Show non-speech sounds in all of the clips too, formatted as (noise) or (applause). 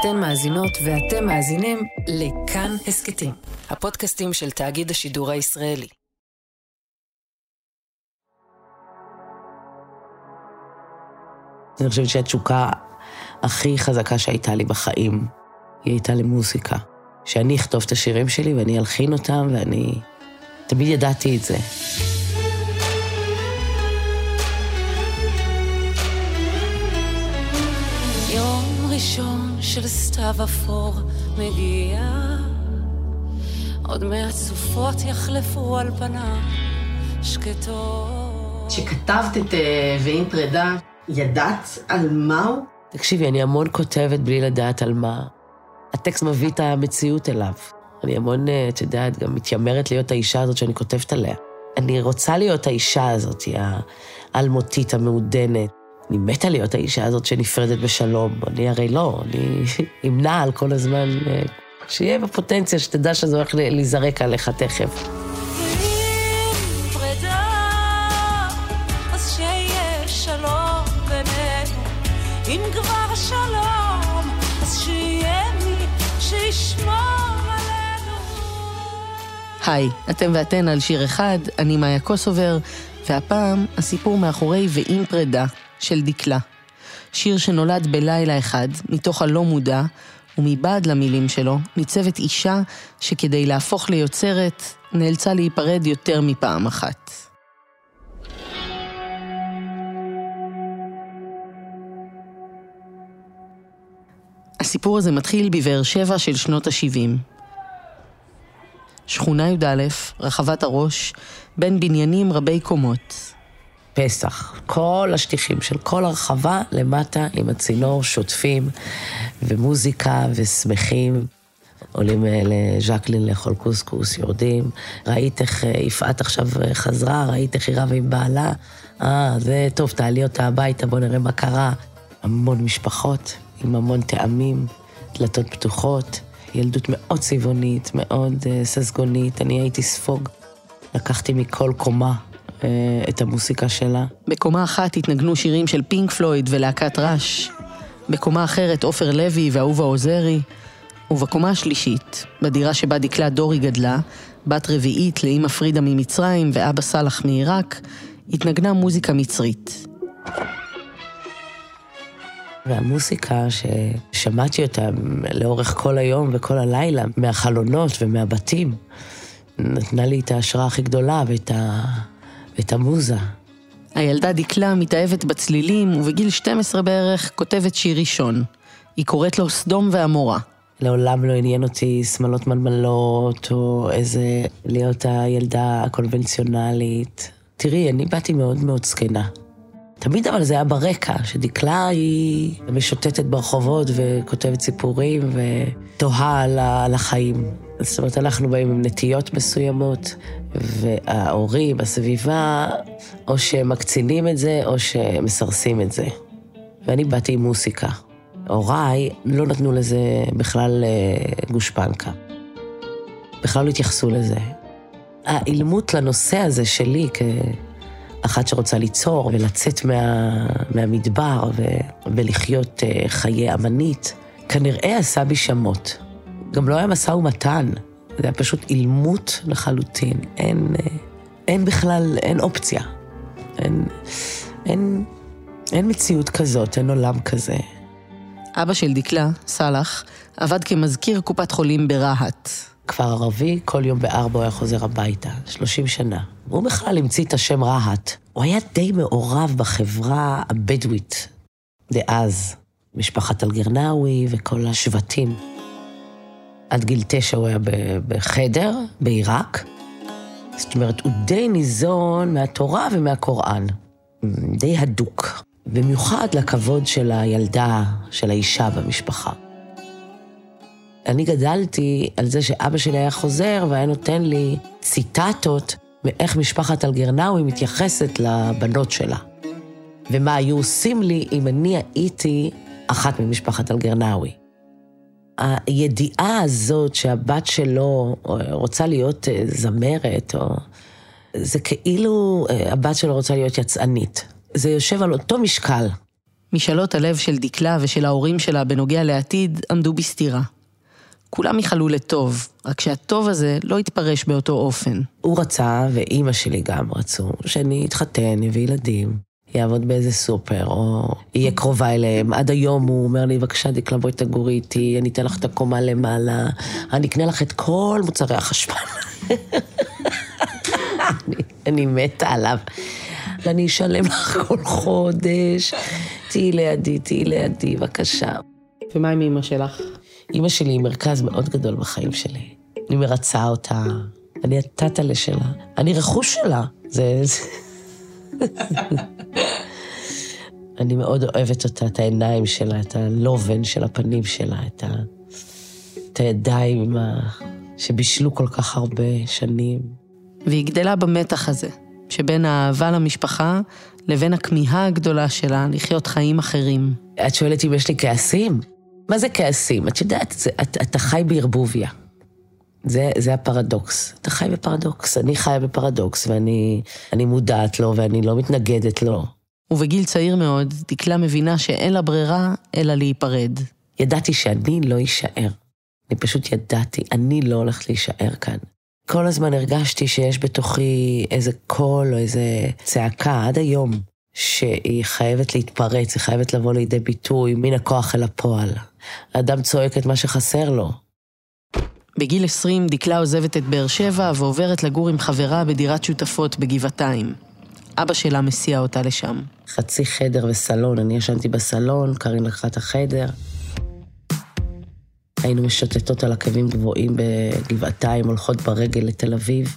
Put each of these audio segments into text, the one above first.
אתן מאזינות ואתם מאזינים לכאן הסכתים, הפודקאסטים של תאגיד השידור הישראלי. אני חושבת שהתשוקה הכי חזקה שהייתה לי בחיים, היא הייתה למוזיקה. שאני אכתוב את השירים שלי ואני אלחין אותם, ואני תמיד ידעתי את זה. יום ראשון של סתיו אפור מגיע, עוד מעט סופות יחלפו על פניו שקטות. כשכתבת את אה, ואם פרידה, ידעת על מה הוא? תקשיבי, אני המון כותבת בלי לדעת על מה. הטקסט מביא את המציאות אליו. אני המון, אה, את יודעת, גם מתיימרת להיות האישה הזאת שאני כותבת עליה. אני רוצה להיות האישה הזאת, האלמותית, המעודנת. אני מתה להיות האישה הזאת שנפרדת בשלום. אני הרי לא, אני (laughs) אמנע על כל הזמן, אה, שיהיה בפוטנציה, שתדע שזה הולך להיזרק עליך תכף. היי, אתם ואתן על שיר אחד, אני מאיה קוסובר, והפעם הסיפור מאחורי ואם פרידה של דקלה. שיר שנולד בלילה אחד, מתוך הלא מודע, ומבעד למילים שלו, ניצבת אישה שכדי להפוך ליוצרת, נאלצה להיפרד יותר מפעם אחת. הסיפור הזה מתחיל בבאר שבע של שנות ה-70. שכונה י"א, רחבת הראש, בין בניינים רבי קומות. פסח. כל השטיחים של כל הרחבה למטה עם הצינור, שוטפים, ומוזיקה, ושמחים. עולים אה, לז'קלין לאכול קוסקוס, יורדים. ראית איך אה, יפעת עכשיו אה, חזרה, ראית איך היא רבה עם בעלה. אה, זה טוב, תעלי אותה הביתה, בוא נראה מה קרה. המון משפחות, עם המון טעמים, דלתות פתוחות. ילדות מאוד צבעונית, מאוד ססגונית. אני הייתי ספוג. לקחתי מכל קומה uh, את המוסיקה שלה. בקומה אחת התנגנו שירים של פינק פלויד ולהקת ראש. בקומה אחרת עופר לוי ואהובה עוזרי. ובקומה השלישית, בדירה שבה דקלה דורי גדלה, בת רביעית לאימא פרידה ממצרים ואבא סאלח מעיראק, התנגנה מוזיקה מצרית. והמוסיקה ששמעתי אותה לאורך כל היום וכל הלילה, מהחלונות ומהבתים, נתנה לי את ההשראה הכי גדולה ואת, ה... ואת המוזה. הילדה דקלה מתאהבת בצלילים, ובגיל 12 בערך כותבת שיר ראשון. היא קוראת לו סדום ועמורה. לעולם לא עניין אותי שמלות מלמלות, או איזה להיות הילדה הקונבנציונלית. תראי, אני באתי מאוד מאוד זקנה. תמיד אבל זה היה ברקע, שדקלה היא משוטטת ברחובות וכותבת סיפורים ותוהה על, החיים. זאת אומרת, אנחנו באים עם נטיות מסוימות, וההורים, הסביבה, או שמקצינים את זה, או שמסרסים את זה. ואני באתי עם מוסיקה. הוריי לא נתנו לזה בכלל אה, גושפנקה. בכלל לא התייחסו לזה. האילמות לנושא הזה שלי כאחת שרוצה ליצור ולצאת מה, מהמדבר ו, ולחיות אה, חיי אמנית, כנראה עשה בי שמות. גם לא היה משא ומתן, זה היה פשוט אילמות לחלוטין. אין, אה, אין בכלל, אין אופציה. אין, אין, אין מציאות כזאת, אין עולם כזה. אבא של דקלה, סאלח, עבד כמזכיר קופת חולים ברהט. כפר ערבי, כל יום בארבע הוא היה חוזר הביתה, 30 שנה. הוא בכלל המציא את השם רהט. הוא היה די מעורב בחברה הבדואית דאז, משפחת אלגרנאווי וכל השבטים. עד גיל תשע הוא היה בחדר, בעיראק. זאת אומרת, הוא די ניזון מהתורה ומהקוראן. די הדוק. במיוחד לכבוד של הילדה, של האישה במשפחה. אני גדלתי על זה שאבא שלי היה חוזר והיה נותן לי ציטטות מאיך משפחת אלגרנאווי מתייחסת לבנות שלה. ומה היו עושים לי אם אני הייתי אחת ממשפחת אלגרנאווי. הידיעה הזאת שהבת שלו רוצה להיות אה, זמרת, או... זה כאילו אה, הבת שלו רוצה להיות יצאנית. זה יושב על אותו משקל. משאלות הלב של דקלה ושל ההורים שלה בנוגע לעתיד עמדו בסתירה. כולם ייחלו לטוב, רק שהטוב הזה לא יתפרש באותו אופן. הוא רצה, ואימא שלי גם רצו, שאני אתחתן, אביא ילדים, יעבוד באיזה סופר, או יהיה קרובה אליהם. עד היום הוא אומר לי, בבקשה, דקלה, בואי תגורי איתי, אני אתן לך את הקומה למעלה, אני אקנה לך את כל מוצרי החשמל. אני, אני מתה עליו. ואני אשלם לך כל חודש. תהיי לידי, תהיי לידי, בבקשה. ומה עם אמא שלך? אימא שלי היא מרכז מאוד גדול בחיים שלי. אני מרצה אותה, אני הטאטלה שלה, אני רכוש שלה. זה... (laughs) אני מאוד אוהבת אותה, את העיניים שלה, את הלובן של הפנים שלה, את, ה... את הידיים ה... שבישלו כל כך הרבה שנים. והיא גדלה במתח הזה, שבין האהבה למשפחה לבין הכמיהה הגדולה שלה לחיות חיים אחרים. את שואלת אם יש לי כעסים? מה זה כעסים? את יודעת, זה, את, אתה חי בערבוביה. זה, זה הפרדוקס. אתה חי בפרדוקס. אני חיה בפרדוקס, ואני מודעת לו, ואני לא מתנגדת לו. ובגיל צעיר מאוד, דקלה מבינה שאין לה ברירה אלא להיפרד. ידעתי שאני לא אשאר. אני פשוט ידעתי, אני לא הולכת להישאר כאן. כל הזמן הרגשתי שיש בתוכי איזה קול או איזה צעקה, עד היום, שהיא חייבת להתפרץ, היא חייבת לבוא לידי ביטוי מן הכוח אל הפועל. האדם צועק את מה שחסר לו. בגיל 20 דקלה עוזבת את באר שבע ועוברת לגור עם חברה בדירת שותפות בגבעתיים. אבא שלה מסיע אותה לשם. חצי חדר וסלון, אני ישנתי בסלון, קארין לקחה את החדר. היינו משוטטות על עקבים גבוהים בגבעתיים, הולכות ברגל לתל אביב.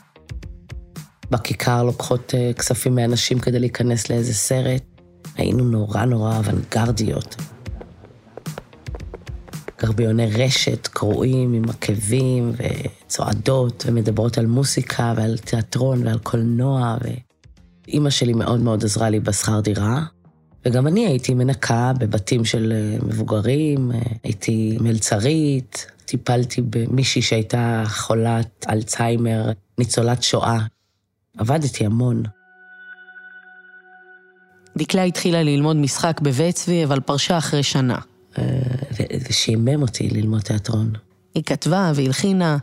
בכיכר לוקחות uh, כספים מאנשים כדי להיכנס לאיזה סרט. היינו נורא נורא אוונגרדיות. גרביוני רשת קרועים עם עקבים וצועדות ומדברות על מוסיקה ועל תיאטרון ועל קולנוע. ואימא שלי מאוד מאוד עזרה לי בשכר דירה. וגם אני הייתי מנקה בבתים של אה, מבוגרים, אה, הייתי מלצרית, טיפלתי במישהי שהייתה חולת אלצהיימר, ניצולת שואה. עבדתי המון. דקלה התחילה ללמוד משחק בבית צבי, אבל פרשה אחרי שנה. אה, ושימם אותי ללמוד תיאטרון. היא כתבה והלחינה,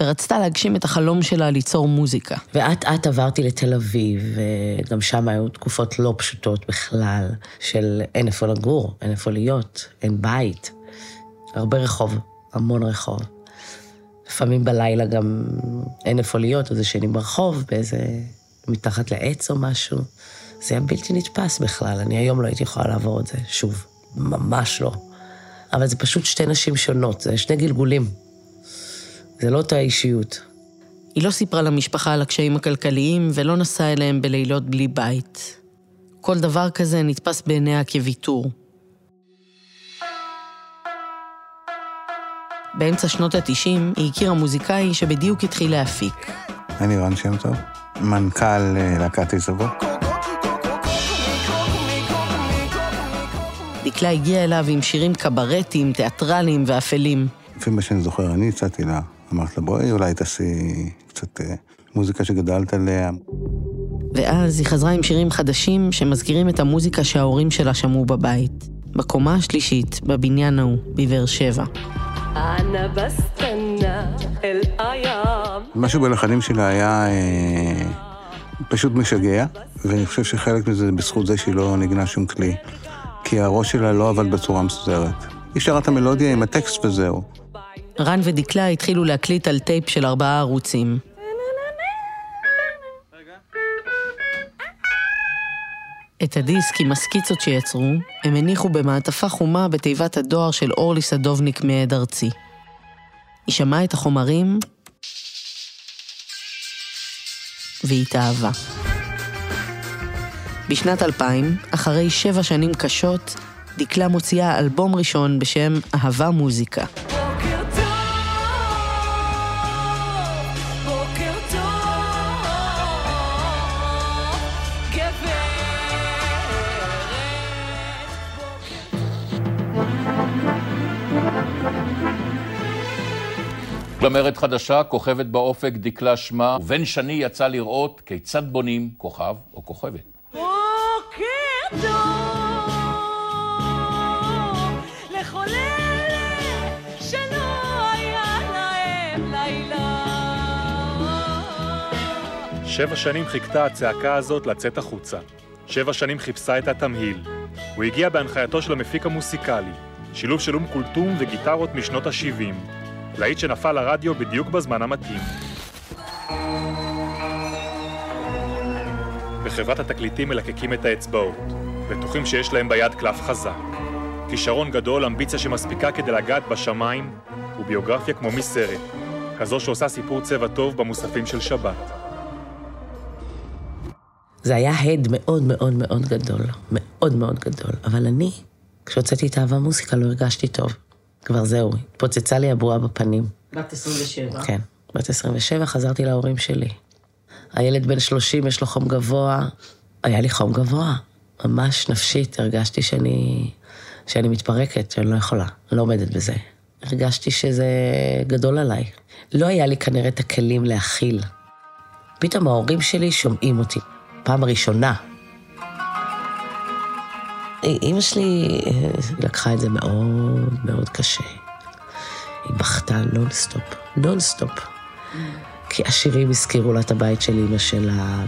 ורצתה להגשים את החלום שלה ליצור מוזיקה. ואט אט עברתי לתל אביב, וגם שם היו תקופות לא פשוטות בכלל, של אין איפה לגור, אין איפה להיות, אין בית. הרבה רחוב, המון רחוב. לפעמים בלילה גם אין איפה להיות, אז ישנים ברחוב, באיזה... מתחת לעץ או משהו. זה היה בלתי נתפס בכלל, אני היום לא הייתי יכולה לעבור את זה, שוב. ממש לא. אבל זה פשוט שתי נשים שונות, זה שני גלגולים. זה לא אותה אישיות. היא לא סיפרה למשפחה על הקשיים הכלכליים ולא נסעה אליהם בלילות בלי בית. כל דבר כזה נתפס בעיניה כוויתור. באמצע שנות ה-90 היא הכירה מוזיקאי שבדיוק התחיל להפיק. אני רן שם טוב, מנכ"ל אה, להקת עיזבו. דקלה הגיעה אליו עם שירים קברטיים, תיאטרליים ואפלים. לפי מה שאני זוכר, אני הצעתי לה, אמרת לה, בואי אולי תעשי קצת אה, מוזיקה שגדלת עליה. ואז היא חזרה עם שירים חדשים שמזכירים את המוזיקה שההורים שלה שמעו בבית. בקומה השלישית, בבניין ההוא, בבאר שבע. משהו בלחנים שלה היה אה, פשוט משגע, ואני חושב שחלק מזה בזכות זה שהיא לא נגנה שום כלי. כי הראש שלה לא עבד בצורה מסודרת. היא שרה את המלודיה עם הטקסט וזהו. רן ודקלה התחילו להקליט על טייפ של ארבעה ערוצים. את הדיסק עם הסקיצות שיצרו, הם הניחו במעטפה חומה בתיבת הדואר של אורלי סדובניק מעד ארצי. היא שמעה את החומרים והתאהבה. בשנת 2000, אחרי שבע שנים קשות, דקלה מוציאה אלבום ראשון בשם אהבה מוזיקה. זמרת חדשה, כוכבת באופק, דקלה שמה, ובן שני יצא לראות כיצד בונים כוכב או כוכבת. בידו לכל אלה שלא היה להם לילה. שבע שנים חיכתה הצעקה הזאת לצאת החוצה. שבע שנים חיפשה את התמהיל. הוא הגיע בהנחייתו של המפיק המוסיקלי, שילוב של אום כולתום וגיטרות משנות ה-70. להיט שנפל לרדיו בדיוק בזמן המתאים. בחברת התקליטים מלקקים את האצבעות, בטוחים שיש להם ביד קלף חזק. כישרון גדול, אמביציה שמספיקה כדי לגעת בשמיים, וביוגרפיה כמו מסרט, כזו שעושה סיפור צבע טוב במוספים של שבת. זה היה הד מאוד מאוד מאוד גדול, מאוד מאוד גדול. אבל אני, כשהוצאתי את אהבה מוזיקה, לא הרגשתי טוב. כבר זהו, התפוצצה לי הבועה בפנים. בת 27. כן, בת 27, חזרתי להורים שלי. הילד בן 30, יש לו חום גבוה. היה לי חום גבוה, ממש נפשית, הרגשתי שאני, שאני מתפרקת, שאני לא יכולה, לא עומדת בזה. הרגשתי שזה גדול עליי. לא היה לי כנראה את הכלים להכיל. פתאום ההורים שלי שומעים אותי, פעם ראשונה. אימא שלי אה, לקחה את זה מאוד מאוד קשה. היא בכתה nonstop, nonstop. כי השירים הזכירו לה את הבית של אימא שלה.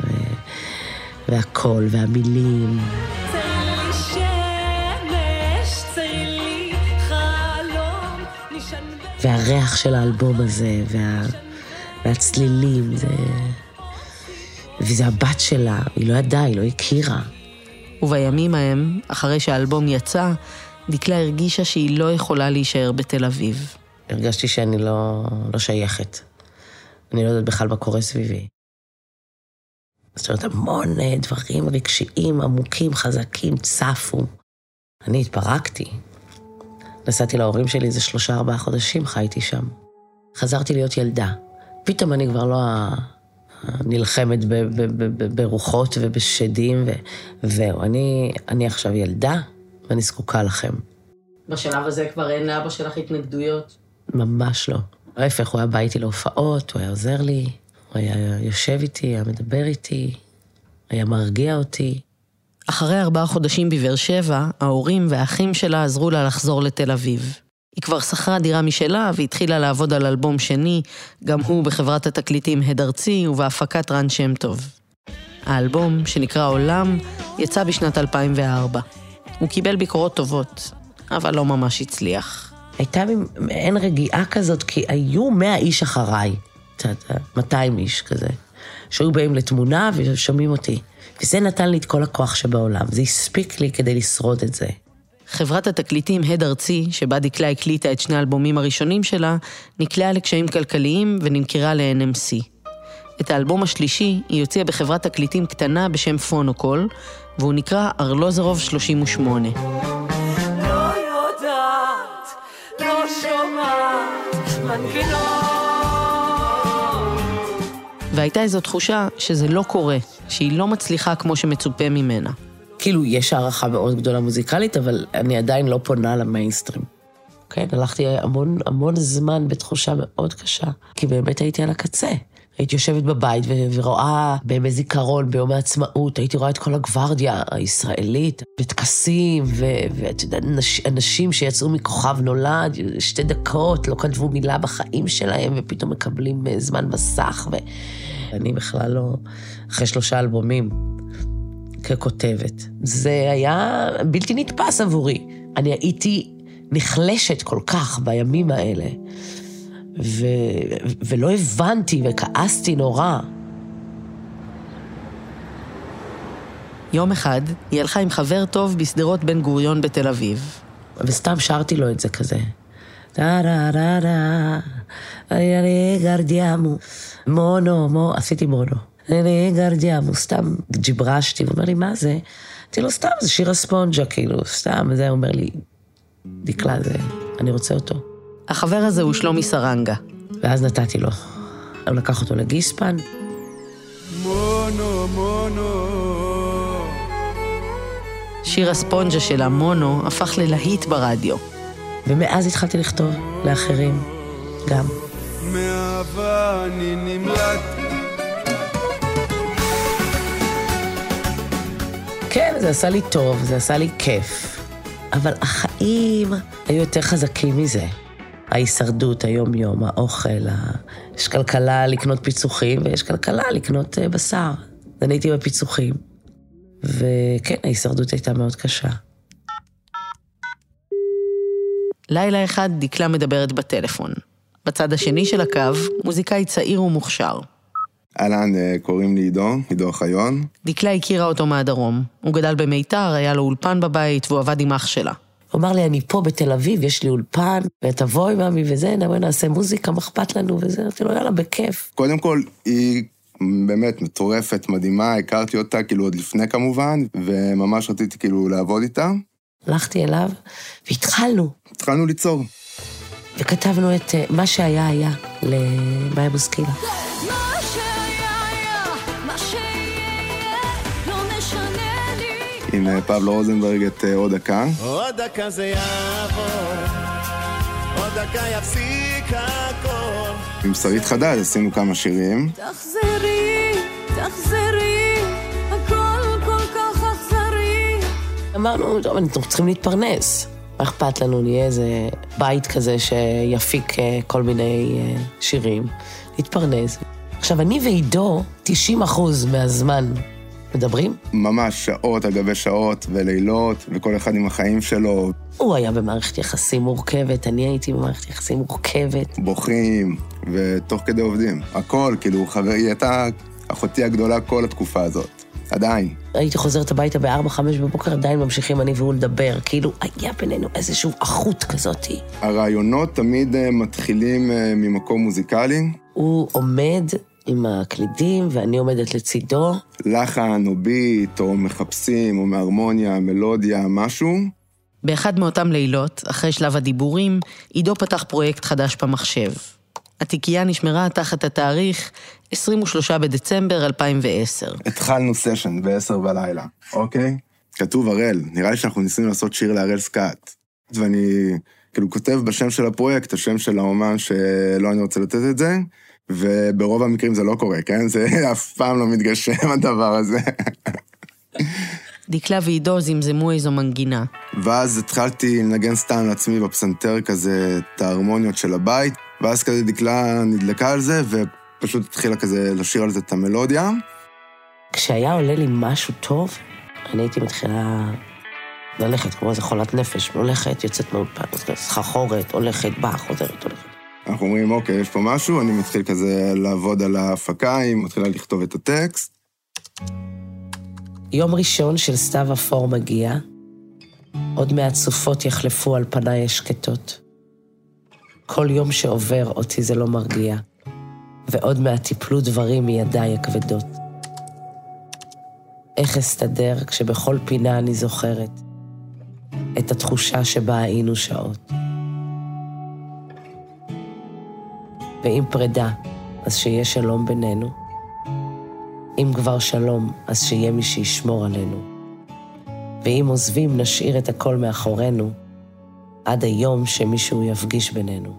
והקול, והמילים. והריח של האלבום הזה, וה... והצלילים, זה... וזה הבת שלה, היא לא ידעה, היא לא הכירה. ובימים ההם, אחרי שהאלבום יצא, דקלה הרגישה שהיא לא יכולה להישאר בתל אביב. הרגשתי שאני לא, לא שייכת. אני לא יודעת בכלל מה קורה סביבי. זאת אומרת, המון אה, דברים רגשיים, עמוקים, חזקים, צפו. אני התפרקתי. נסעתי להורים שלי איזה שלושה, ארבעה חודשים, חייתי שם. חזרתי להיות ילדה. פתאום אני כבר לא נלחמת ברוחות ובשדים, ו- וזהו. אני, אני עכשיו ילדה, ואני זקוקה לכם. בשלב הזה כבר אין לאבא שלך התנגדויות? ממש לא. ההפך, הוא היה בא איתי להופעות, הוא היה עוזר לי, הוא היה יושב איתי, היה מדבר איתי, היה מרגיע אותי. אחרי ארבעה חודשים בבאר שבע, ההורים והאחים שלה עזרו לה לחזור לתל אביב. היא כבר שכרה דירה משלה והתחילה לעבוד על אלבום שני, גם הוא בחברת התקליטים הד ארצי ובהפקת רן שם טוב. האלבום, שנקרא עולם, יצא בשנת 2004. הוא קיבל ביקורות טובות, אבל לא ממש הצליח. הייתה מעין רגיעה כזאת, כי היו מאה איש אחריי, את יודעת, 200 איש כזה, שהיו באים לתמונה ושומעים אותי. וזה נתן לי את כל הכוח שבעולם, זה הספיק לי כדי לשרוד את זה. חברת התקליטים הד ארצי, שבה דקלה הקליטה את שני האלבומים הראשונים שלה, נקלעה לקשיים כלכליים ונמכרה ל-NMC. את האלבום השלישי היא הוציאה בחברת תקליטים קטנה בשם פונוקול, והוא נקרא ארלוזרוב 38. והייתה איזו תחושה שזה לא קורה, שהיא לא מצליחה כמו שמצופה ממנה. כאילו, יש הערכה מאוד גדולה מוזיקלית, אבל אני עדיין לא פונה למיינסטרים. כן, הלכתי המון המון זמן בתחושה מאוד קשה, כי באמת הייתי על הקצה. הייתי יושבת בבית ורואה בימי זיכרון, ביום העצמאות, הייתי רואה את כל הגוורדיה הישראלית, בטקסים, ואתה יודע, אנשים שיצאו מכוכב נולד, שתי דקות, לא כתבו מילה בחיים שלהם, ופתאום מקבלים אה, זמן מסך, ואני בכלל לא, אחרי שלושה אלבומים, ככותבת. זה היה בלתי נתפס עבורי. אני הייתי נחלשת כל כך בימים האלה. ו... ולא הבנתי וכעסתי נורא. יום אחד היא הלכה עם חבר טוב בשדרות בן גוריון בתל אביב. וסתם שרתי לו את זה כזה. טה-רה-רה-רה, גרדיאמו, מונו, מו, עשיתי מונו. גרדיאמו, סתם ג'יברשתי, הוא אומר לי, מה זה? אמרתי לו, סתם, זה שיר הספונג'ה, כאילו, סתם, וזה, הוא אומר לי, דקלה, זה, אני רוצה אותו. החבר הזה הוא שלומי סרנגה. ואז נתתי לו. הוא לקח אותו לגיספן. מונו, מונו. שיר הספונג'ה של המונו הפך ללהיט ברדיו. ומאז התחלתי לכתוב לאחרים, גם. מאהבה אני נמלט. כן, זה עשה לי טוב, זה עשה לי כיף. אבל החיים היו יותר חזקים מזה. ההישרדות, היום-יום, האוכל, ה... יש כלכלה לקנות פיצוחים ויש כלכלה לקנות אה, בשר. אני הייתי בפיצוחים, וכן, ההישרדות הייתה מאוד קשה. לילה אחד דקלה מדברת בטלפון. בצד השני של הקו, מוזיקאי צעיר ומוכשר. אהלן, אה, קוראים לי עידו, עידו אוחיון. דקלה הכירה אותו מהדרום. הוא גדל במיתר, היה לו אולפן בבית, והוא עבד עם אח שלה. הוא אמר לי, אני פה בתל אביב, יש לי אולפן, ותבואי, מאמי, וזה, נבוא נעשה מוזיקה, מה אכפת לנו, וזה, אמרתי לו, יאללה, בכיף. קודם כל, היא באמת מטורפת, מדהימה, הכרתי אותה כאילו עוד לפני כמובן, וממש רציתי כאילו לעבוד איתה. הלכתי אליו, והתחלנו, התחלנו ליצור. וכתבנו את מה שהיה היה למאיה בוסקילה. עם אה, פבלו רוזנברג את אה, עוד דקה. עוד דקה זה יעבור, עוד דקה יפסיק הכל. עם שרית חדד עשינו כמה שירים. תחזרי, תחזרי, הכל כל כך אכזרי. אמרנו, טוב, אנחנו צריכים להתפרנס. מה אכפת לנו, נהיה איזה בית כזה שיפיק אה, כל מיני שירים, להתפרנס. עכשיו, אני ועידו, 90 אחוז מהזמן מדברים. ממש שעות על גבי שעות ולילות, וכל אחד עם החיים שלו, הוא היה במערכת יחסים מורכבת, אני הייתי במערכת יחסים מורכבת. בוכים, ותוך כדי עובדים. הכל, כאילו, חבר... היא הייתה אחותי הגדולה כל התקופה הזאת. עדיין. הייתי חוזרת הביתה ב-4-5 בבוקר, עדיין ממשיכים אני והוא לדבר. כאילו, היה בינינו איזושהי אחות כזאתי. הרעיונות תמיד אה, מתחילים אה, ממקום מוזיקלי, הוא עומד עם הקלידים, ואני עומדת לצידו. לחן או ביט, או מחפשים, או מהרמוניה, מלודיה, משהו. באחד מאותם לילות, אחרי שלב הדיבורים, עידו פתח פרויקט חדש במחשב. התיקייה נשמרה תחת התאריך 23 בדצמבר 2010. התחלנו סשן ב-10 בלילה, אוקיי? כתוב הראל, נראה לי שאנחנו ניסינו לעשות שיר להראל סקאט. ואני כאילו כותב בשם של הפרויקט, השם של האומן שלא אני רוצה לתת את זה, וברוב המקרים זה לא קורה, כן? זה (laughs) אף פעם לא מתגשם הדבר הזה. דקלה ועידו זמזמו איזו מנגינה. ואז התחלתי לנגן סתם לעצמי בפסנתר כזה את ההרמוניות של הבית, ואז כזה דקלה נדלקה על זה, ופשוט התחילה כזה לשיר על זה את המלודיה. כשהיה עולה לי משהו טוב, אני הייתי מתחילה ללכת כמו איזה חולת נפש, הולכת, יוצאת מהאולפן, סחרחורת, הולכת, באה, חוזרת, הולכת. אנחנו אומרים, אוקיי, יש פה משהו, אני מתחיל כזה לעבוד על ההפקה, היא מתחילה לכתוב את הטקסט. יום ראשון של סתיו אפור מגיע, עוד מעט סופות יחלפו על פניי השקטות. כל יום שעובר אותי זה לא מרגיע, ועוד מעט תיפלו דברים מידיי הכבדות. איך אסתדר כשבכל פינה אני זוכרת את התחושה שבה היינו שעות. ואם פרידה, אז שיהיה שלום בינינו. אם כבר שלום, אז שיהיה מי שישמור עלינו. ואם עוזבים, נשאיר את הכל מאחורינו, עד היום שמישהו יפגיש בינינו.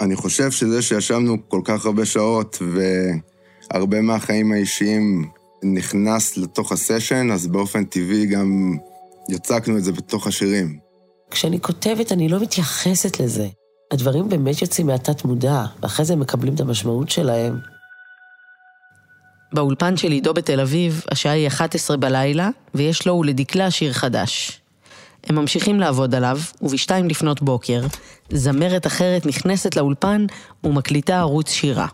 אני חושב שזה שישבנו כל כך הרבה שעות, והרבה מהחיים האישיים נכנס לתוך הסשן, אז באופן טבעי גם יצקנו את זה בתוך השירים. כשאני כותבת, אני לא מתייחסת לזה. הדברים באמת יוצאים מהתת-מודע, ואחרי זה הם מקבלים את המשמעות שלהם. באולפן של עידו בתל אביב, השעה היא 11 בלילה, ויש לו ולדקלה שיר חדש. הם ממשיכים לעבוד עליו, ובשתיים לפנות בוקר, זמרת אחרת נכנסת לאולפן ומקליטה ערוץ שירה.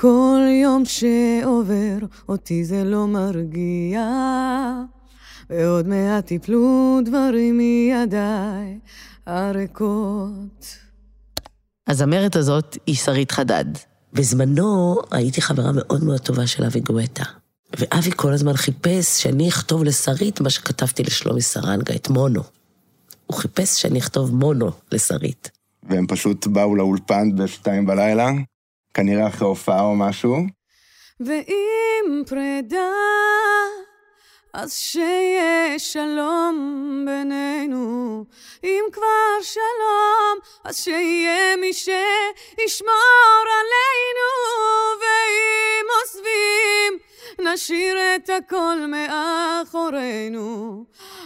כל יום שעובר אותי זה לא מרגיע, ועוד מעט תיפלו דברים מידיי הריקות. הזמרת הזאת היא שרית חדד. בזמנו הייתי חברה מאוד מאוד טובה של אבי גואטה. ואבי כל הזמן חיפש שאני אכתוב לשרית מה שכתבתי לשלומי סרנגה, את מונו. הוא חיפש שאני אכתוב מונו לשרית. והם פשוט באו לאולפן בשתיים בלילה, כנראה אחרי הופעה או משהו. ואם פרידה, אז שיהיה שלום בינינו. אם כבר שלום, אז שיהיה מי שישמור עלינו. ואם עוזבים, נשאיר את הכל מאחורינו,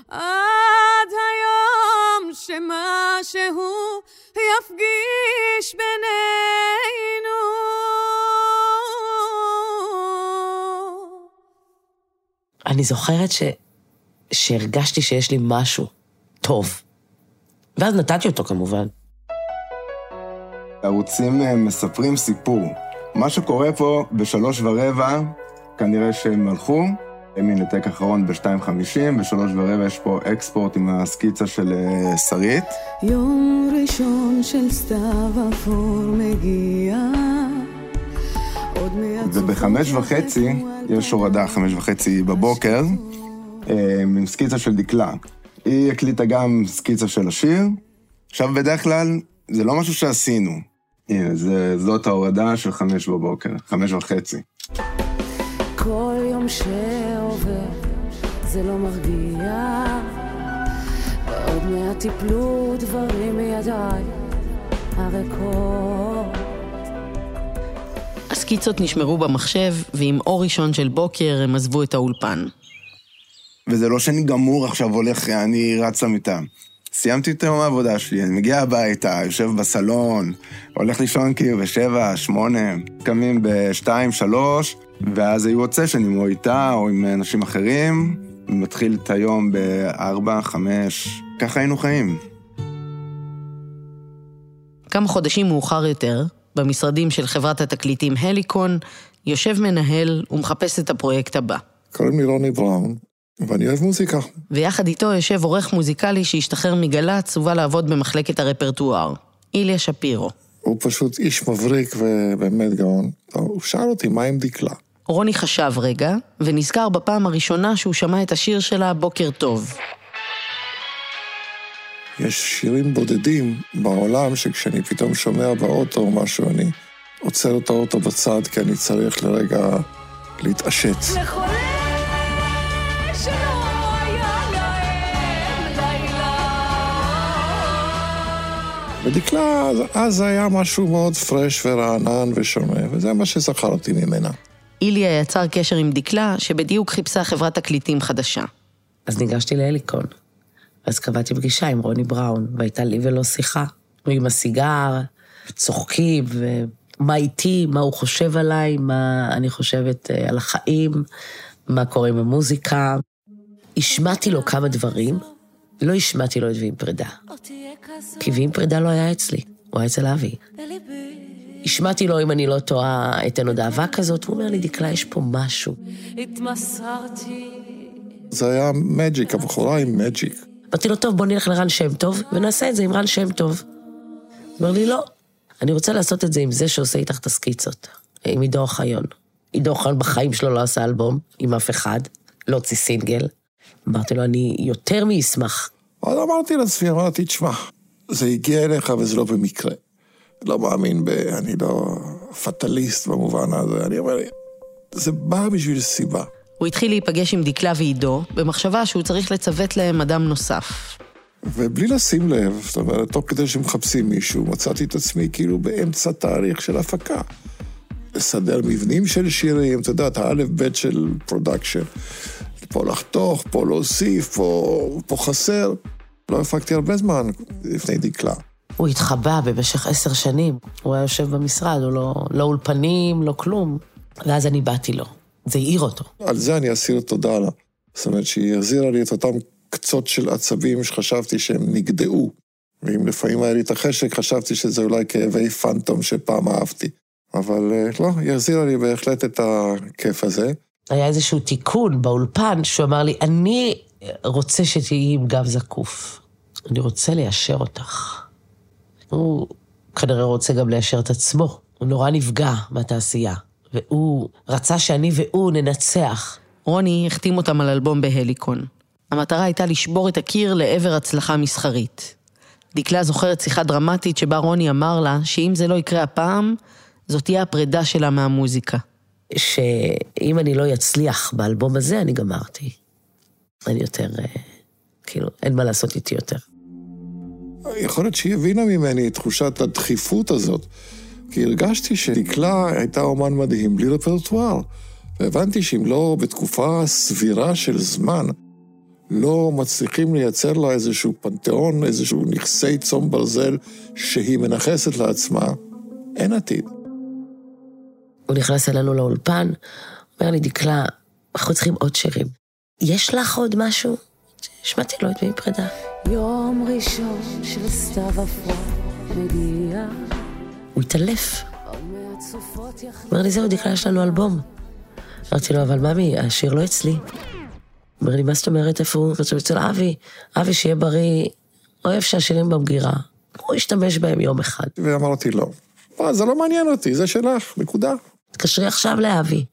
עד היום שמשהו יפגיש בינינו. אני זוכרת ש... שהרגשתי שיש לי משהו טוב. ואז נתתי אותו כמובן. ערוצים אה, מספרים סיפור. מה שקורה פה בשלוש ורבע, כנראה שהם הלכו. הנה טק אחרון ב-2.50, בשלוש ורבע יש פה אקספורט עם הסקיצה של אה, שרית. יום ראשון של סתיו אפור מגיע, עוד מעט... ובחמש וחצי, יש הורדה חמש וחצי בבוקר, אה, עם סקיצה של דקלה. היא הקליטה גם סקיצה של השיר. עכשיו, בדרך כלל, זה לא משהו שעשינו. הנה, זה, זאת ההורדה של חמש בבוקר, חמש וחצי. כל יום שעובר זה לא מרגיע, ועוד מעט תיפלו דברים מידיי הריקות. הסקיצות נשמרו במחשב, ועם אור ראשון של בוקר הם עזבו את האולפן. וזה לא שאני גמור עכשיו הולך, אני רץ למיטה. סיימתי את יום העבודה שלי, אני מגיע הביתה, יושב בסלון, הולך לישון כאילו בשבע, שמונה, קמים בשתיים, שלוש, ואז היו עוד סשנים, או איתה או עם אנשים אחרים, מתחיל את היום בארבע, חמש, ככה היינו חיים. כמה חודשים מאוחר יותר, במשרדים של חברת התקליטים הליקון, יושב מנהל ומחפש את הפרויקט הבא. קוראים לי רוני בראון, ואני אוהב מוזיקה. ויחד איתו יושב עורך מוזיקלי שהשתחרר מגל"צ ובא לעבוד במחלקת הרפרטואר, איליה שפירו. הוא פשוט איש מבריק ובאמת גאון. הוא שאל אותי, מה עם דקלה? רוני חשב רגע, ונזכר בפעם הראשונה שהוא שמע את השיר שלה "בוקר טוב". יש שירים בודדים בעולם שכשאני פתאום שומע באוטו או משהו, אני עוצר את האוטו בצד כי אני צריך לרגע להתעשת. ודקלה, אז- היה משהו מאוד פרש ורענן ושונה, וזה מה שזכרתי ממנה. איליה יצר קשר עם דקלה, שבדיוק חיפשה חברת תקליטים חדשה. אז ניגשתי להליקון. אז קבעתי פגישה עם רוני בראון, והייתה לי ולא שיחה. הוא עם הסיגר, צוחקים, ומה איתי, מה הוא חושב עליי, מה אני חושבת אה, על החיים, מה קורה עם המוזיקה. השמעתי לו כמה דברים, לא השמעתי לו את ועם פרידה. כי ועם פרידה לא היה אצלי, הוא היה אצל אבי. השמעתי לו, אם אני לא טועה, אתן עוד אהבה כזאת, הוא אומר לי, דקלה, יש פה משהו. התמסרתי זה היה מג'יק, הבחורה עם מג'יק. אמרתי לו, טוב, בוא נלך לרן שם טוב, ונעשה את זה עם רן שם טוב. אומר לי, לא, אני רוצה לעשות את זה עם זה שעושה איתך את הסקיצות, עם עידו אוחיון. עידו אוחיון בחיים שלו לא עשה אלבום עם אף אחד, לא הוציא סינגל. אמרתי לו, אני יותר מאשמח. אז אמרתי לעצמי, אמרתי, תשמע, זה הגיע אליך וזה לא במקרה. לא מאמין ב... אני לא פטליסט במובן הזה, אני אומר, זה בא בשביל סיבה. הוא התחיל להיפגש עם דקלה ועידו, במחשבה שהוא צריך לצוות להם אדם נוסף. ובלי לשים לב, זאת אומרת, תוך כדי שמחפשים מישהו, מצאתי את עצמי כאילו באמצע תהליך של הפקה. לסדר מבנים של שירים, אתה יודע, את האלף-בית של production. פה לחתוך, פה להוסיף, פה, פה חסר. לא הפקתי הרבה זמן לפני דקלה. הוא התחבא במשך עשר שנים. הוא היה יושב במשרד, הוא לא, לא אולפנים, לא כלום. ואז אני באתי לו. זה העיר אותו. על זה אני אסיר תודה לה. זאת אומרת שהיא החזירה לי את אותם קצות של עצבים שחשבתי שהם נגדעו. ואם לפעמים היה לי את החשק, חשבתי שזה אולי כאבי פנטום שפעם אהבתי. אבל אה, לא, היא החזירה לי בהחלט את הכיף הזה. היה איזשהו תיקון באולפן, שהוא אמר לי, אני רוצה שתהיי עם גב זקוף. אני רוצה ליישר אותך. הוא כנראה רוצה גם ליישר את עצמו. הוא נורא נפגע מהתעשייה. והוא רצה שאני והוא ננצח. רוני החתים אותם על אלבום בהליקון. המטרה הייתה לשבור את הקיר לעבר הצלחה מסחרית. דקלה זוכרת שיחה דרמטית שבה רוני אמר לה שאם זה לא יקרה הפעם, זאת תהיה הפרידה שלה מהמוזיקה. שאם אני לא אצליח באלבום הזה, אני גמרתי. אני יותר, אה, כאילו, אין מה לעשות איתי יותר. יכול להיות שהיא הבינה ממני את תחושת הדחיפות הזאת. כי הרגשתי שדקלה הייתה אומן מדהים בלי רפרטואר. והבנתי שאם לא בתקופה סבירה של זמן, לא מצליחים לייצר לה איזשהו פנתיאון, איזשהו נכסי צאן ברזל שהיא מנכסת לעצמה, אין עתיד. הוא נכנס אלינו לאולפן, אומר לי, דקלה, אנחנו צריכים עוד שירים. יש לך עוד משהו? שמעתי לו את מי פרידה. יום ראשון של סתיו אפור מגיע. הוא התעלף. אומר לי, זהו, דקלה, יש לנו אלבום. אמרתי לו, אבל ממי, השיר לא אצלי. אומר לי, מה זאת אומרת, איפה הוא? עכשיו אצל אבי, אבי שיהיה בריא, אוהב שהשירים במגירה. הוא ישתמש בהם יום אחד. ואמרתי, לא. מה, זה לא מעניין אותי, זה שלך, נקודה. תתקשרי עכשיו לאבי.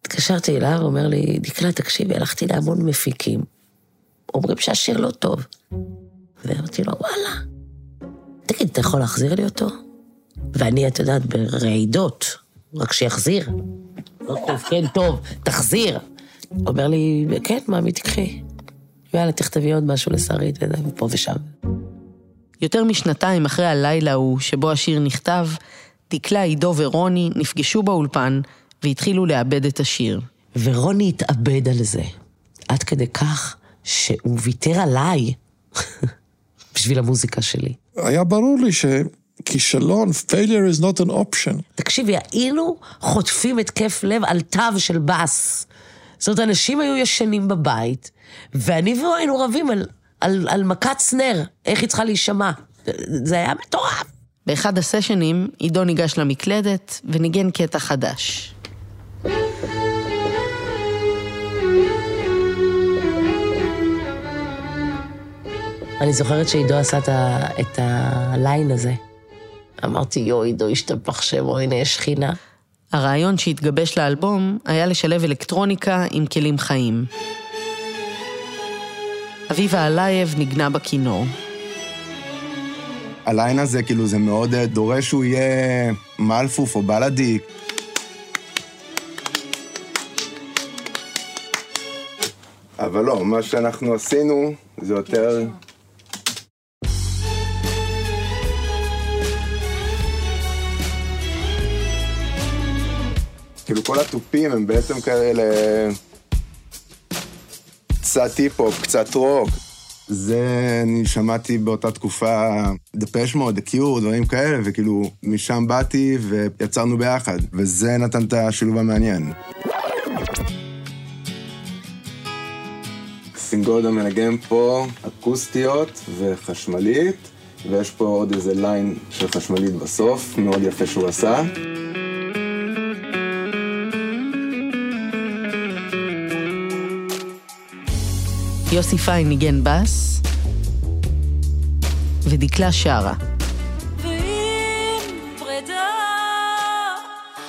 התקשרתי אליו, הוא אומר לי, דקלה, תקשיבי, הלכתי להמון מפיקים. אומרים שהשיר לא טוב. ואמרתי לו, וואלה. תגיד, אתה יכול להחזיר לי אותו? ואני, את יודעת, ברעידות, רק שיחזיר. לא טוב, כן, טוב, תחזיר. אומר לי, כן, מאמי, תקחי. יאללה, תכתבי עוד משהו לשרית, ופה ושם. יותר משנתיים אחרי הלילה ההוא שבו השיר נכתב, דקלה, עידו ורוני נפגשו באולפן והתחילו לאבד את השיר. ורוני התאבד על זה, עד כדי כך שהוא ויתר עליי (laughs) בשביל המוזיקה שלי. היה ברור לי שכישלון, failure is not an option. תקשיבי, היינו חוטפים התקף לב על תו של בס. זאת אומרת, אנשים היו ישנים בבית, ואני והוא היינו רבים על, על, על מכת סנר, איך היא צריכה להישמע. זה היה מטורף. באחד הסשנים, עידו ניגש למקלדת וניגן קטע חדש. אני זוכרת שעידו עשה את, ה, את הליין הזה. אמרתי, יו, עידו השתפך שמו, הנה יש שכינה. הרעיון שהתגבש לאלבום היה לשלב אלקטרוניקה עם כלים חיים. אביבה אלייב ניגנה בכינור. הליין הזה, כאילו, זה מאוד אה, דורש שהוא יהיה מאלפוף או בלאדי. אבל לא, מה שאנחנו עשינו זה יותר... כאילו כל התופים הם בעצם כאלה... קצת היפ-הופ, קצת רוק. זה אני שמעתי באותה תקופה Depeche Mode, Cure, דברים כאלה, וכאילו משם באתי ויצרנו ביחד, וזה נתן את השילוב המעניין. סינגודה מנגן פה אקוסטיות וחשמלית, ויש פה עוד איזה line של חשמלית בסוף, מאוד יפה שהוא עשה. יוסי פיין ניגן בס, ודקלה שרה. ואם פרידה,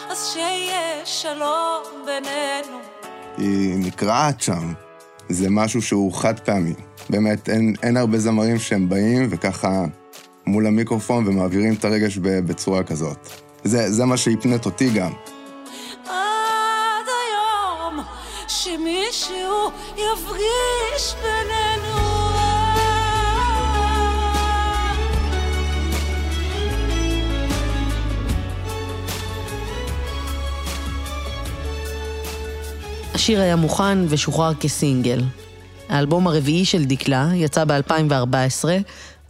אז שיהיה שלום בינינו. היא נקרעת שם. זה משהו שהוא חד פעמי. באמת, אין, אין הרבה זמרים שהם באים וככה מול המיקרופון ומעבירים את הרגש בצורה כזאת. זה, זה מה שהפנט אותי גם. שמישהו יפגיש בינינו. השיר היה מוכן ושוחרר כסינגל. האלבום הרביעי של דקלה יצא ב-2014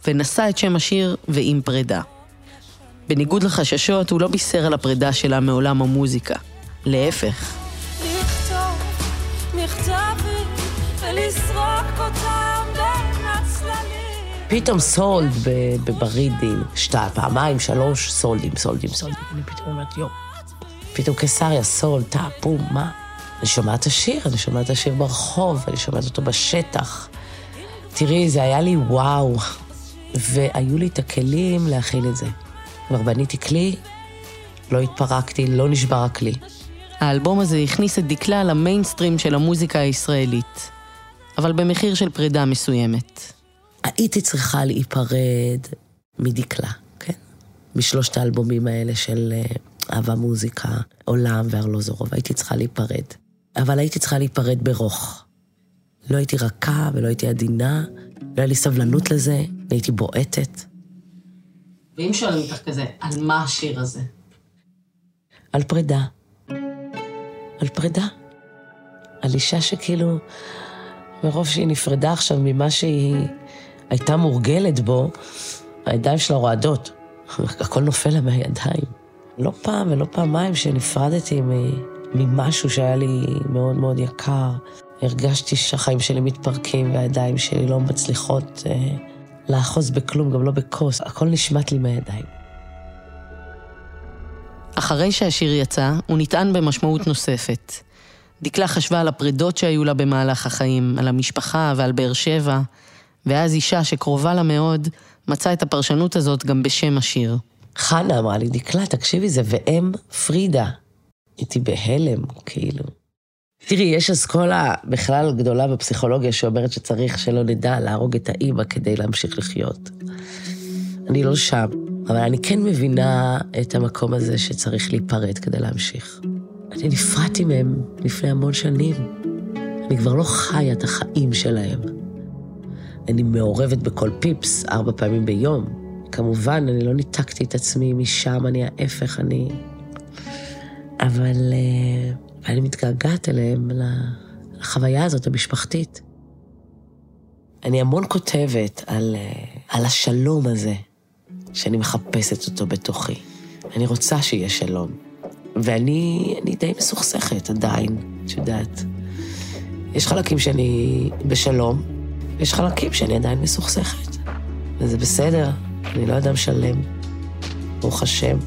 ונשא את שם השיר "ועם פרידה". בניגוד לחששות, הוא לא בישר על הפרידה שלה מעולם המוזיקה. להפך. מכתבים ולסרוק אותם בין הצללים. פתאום סולד בברידים, שתה, פעמיים, שלוש, סולדים, סולדים, סולדים. אני פתאום אומרת, יואו. פתאום קיסריה, סולד, טה, בום, מה? אני שומעת את השיר, אני שומעת את השיר ברחוב, אני שומעת אותו בשטח. תראי, זה היה לי וואו. והיו לי את הכלים להכיל את זה. כבר בניתי כלי, לא התפרקתי, לא נשבר הכלי. האלבום הזה הכניס את דקלה למיינסטרים של המוזיקה הישראלית, אבל במחיר של פרידה מסוימת. הייתי צריכה להיפרד מדקלה, כן? משלושת האלבומים האלה של אה, אהבה מוזיקה, עולם וארלוזורוב, הייתי צריכה להיפרד. אבל הייתי צריכה להיפרד ברוך. לא הייתי רכה ולא הייתי עדינה, לא היה לי סבלנות לזה, הייתי בועטת. ואם שואלים אותך כזה, על מה השיר הזה? על פרידה. על פרידה. על אישה שכאילו, מרוב שהיא נפרדה עכשיו ממה שהיא הייתה מורגלת בו, הידיים שלה רועדות. הכל נופל לה מהידיים. לא פעם ולא פעמיים שנפרדתי ממשהו שהיה לי מאוד מאוד יקר. הרגשתי שהחיים שלי מתפרקים והידיים שלי לא מצליחות אה, לאחוז בכלום, גם לא בכוס. הכל נשמט לי מהידיים. אחרי שהשיר יצא, הוא נטען במשמעות נוספת. דקלה חשבה על הפרידות שהיו לה במהלך החיים, על המשפחה ועל באר שבע, ואז אישה שקרובה לה מאוד, מצאה את הפרשנות הזאת גם בשם השיר. חנה אמרה לי, דקלה, תקשיבי, זה ואם פרידה. הייתי בהלם, כאילו. תראי, יש אסכולה בכלל גדולה בפסיכולוגיה שאומרת שצריך שלא נדע להרוג את האימא כדי להמשיך לחיות. אני לא שם, אבל אני כן מבינה את המקום הזה שצריך להיפרד כדי להמשיך. אני נפרדתי מהם לפני המון שנים. אני כבר לא חיה את החיים שלהם. אני מעורבת בכל פיפס ארבע פעמים ביום. כמובן, אני לא ניתקתי את עצמי משם, אני ההפך, אני... אבל uh, אני מתגעגעת אליהם, לחוויה הזאת המשפחתית. אני המון כותבת על, uh, על השלום הזה, שאני מחפשת אותו בתוכי. אני רוצה שיהיה שלום. ואני די מסוכסכת עדיין, את יודעת. יש חלקים שאני בשלום, ויש חלקים שאני עדיין מסוכסכת. וזה בסדר, אני לא אדם שלם, ברוך השם.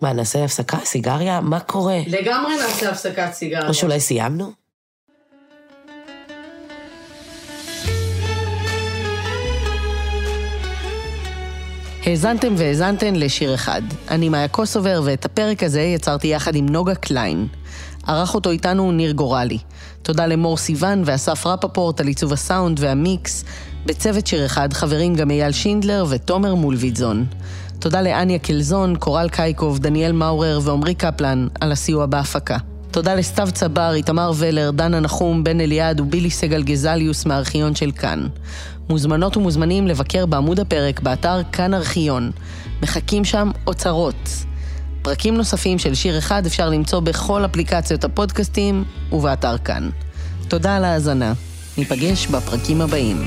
מה, נעשה הפסקה? סיגריה? מה קורה? לגמרי נעשה הפסקת סיגריה. או שאולי סיימנו? האזנתם והאזנתן לשיר אחד. אני מאיה קוסובר, ואת הפרק הזה יצרתי יחד עם נוגה קליין. ערך אותו איתנו ניר גורלי. תודה למור סיוון ואסף רפפורט על עיצוב הסאונד והמיקס. בצוות שיר אחד חברים גם אייל שינדלר ותומר מולביטזון. תודה לאניה קלזון, קורל קייקוב, דניאל מאורר ועמרי קפלן על הסיוע בהפקה. תודה לסתיו צבר, איתמר ולר, דנה נחום, בן אליעד ובילי סגל גזליוס מהארכיון של כאן. מוזמנות ומוזמנים לבקר בעמוד הפרק באתר כאן ארכיון. מחכים שם אוצרות. פרקים נוספים של שיר אחד אפשר למצוא בכל אפליקציות הפודקאסטים ובאתר כאן. תודה על ההאזנה. ניפגש בפרקים הבאים.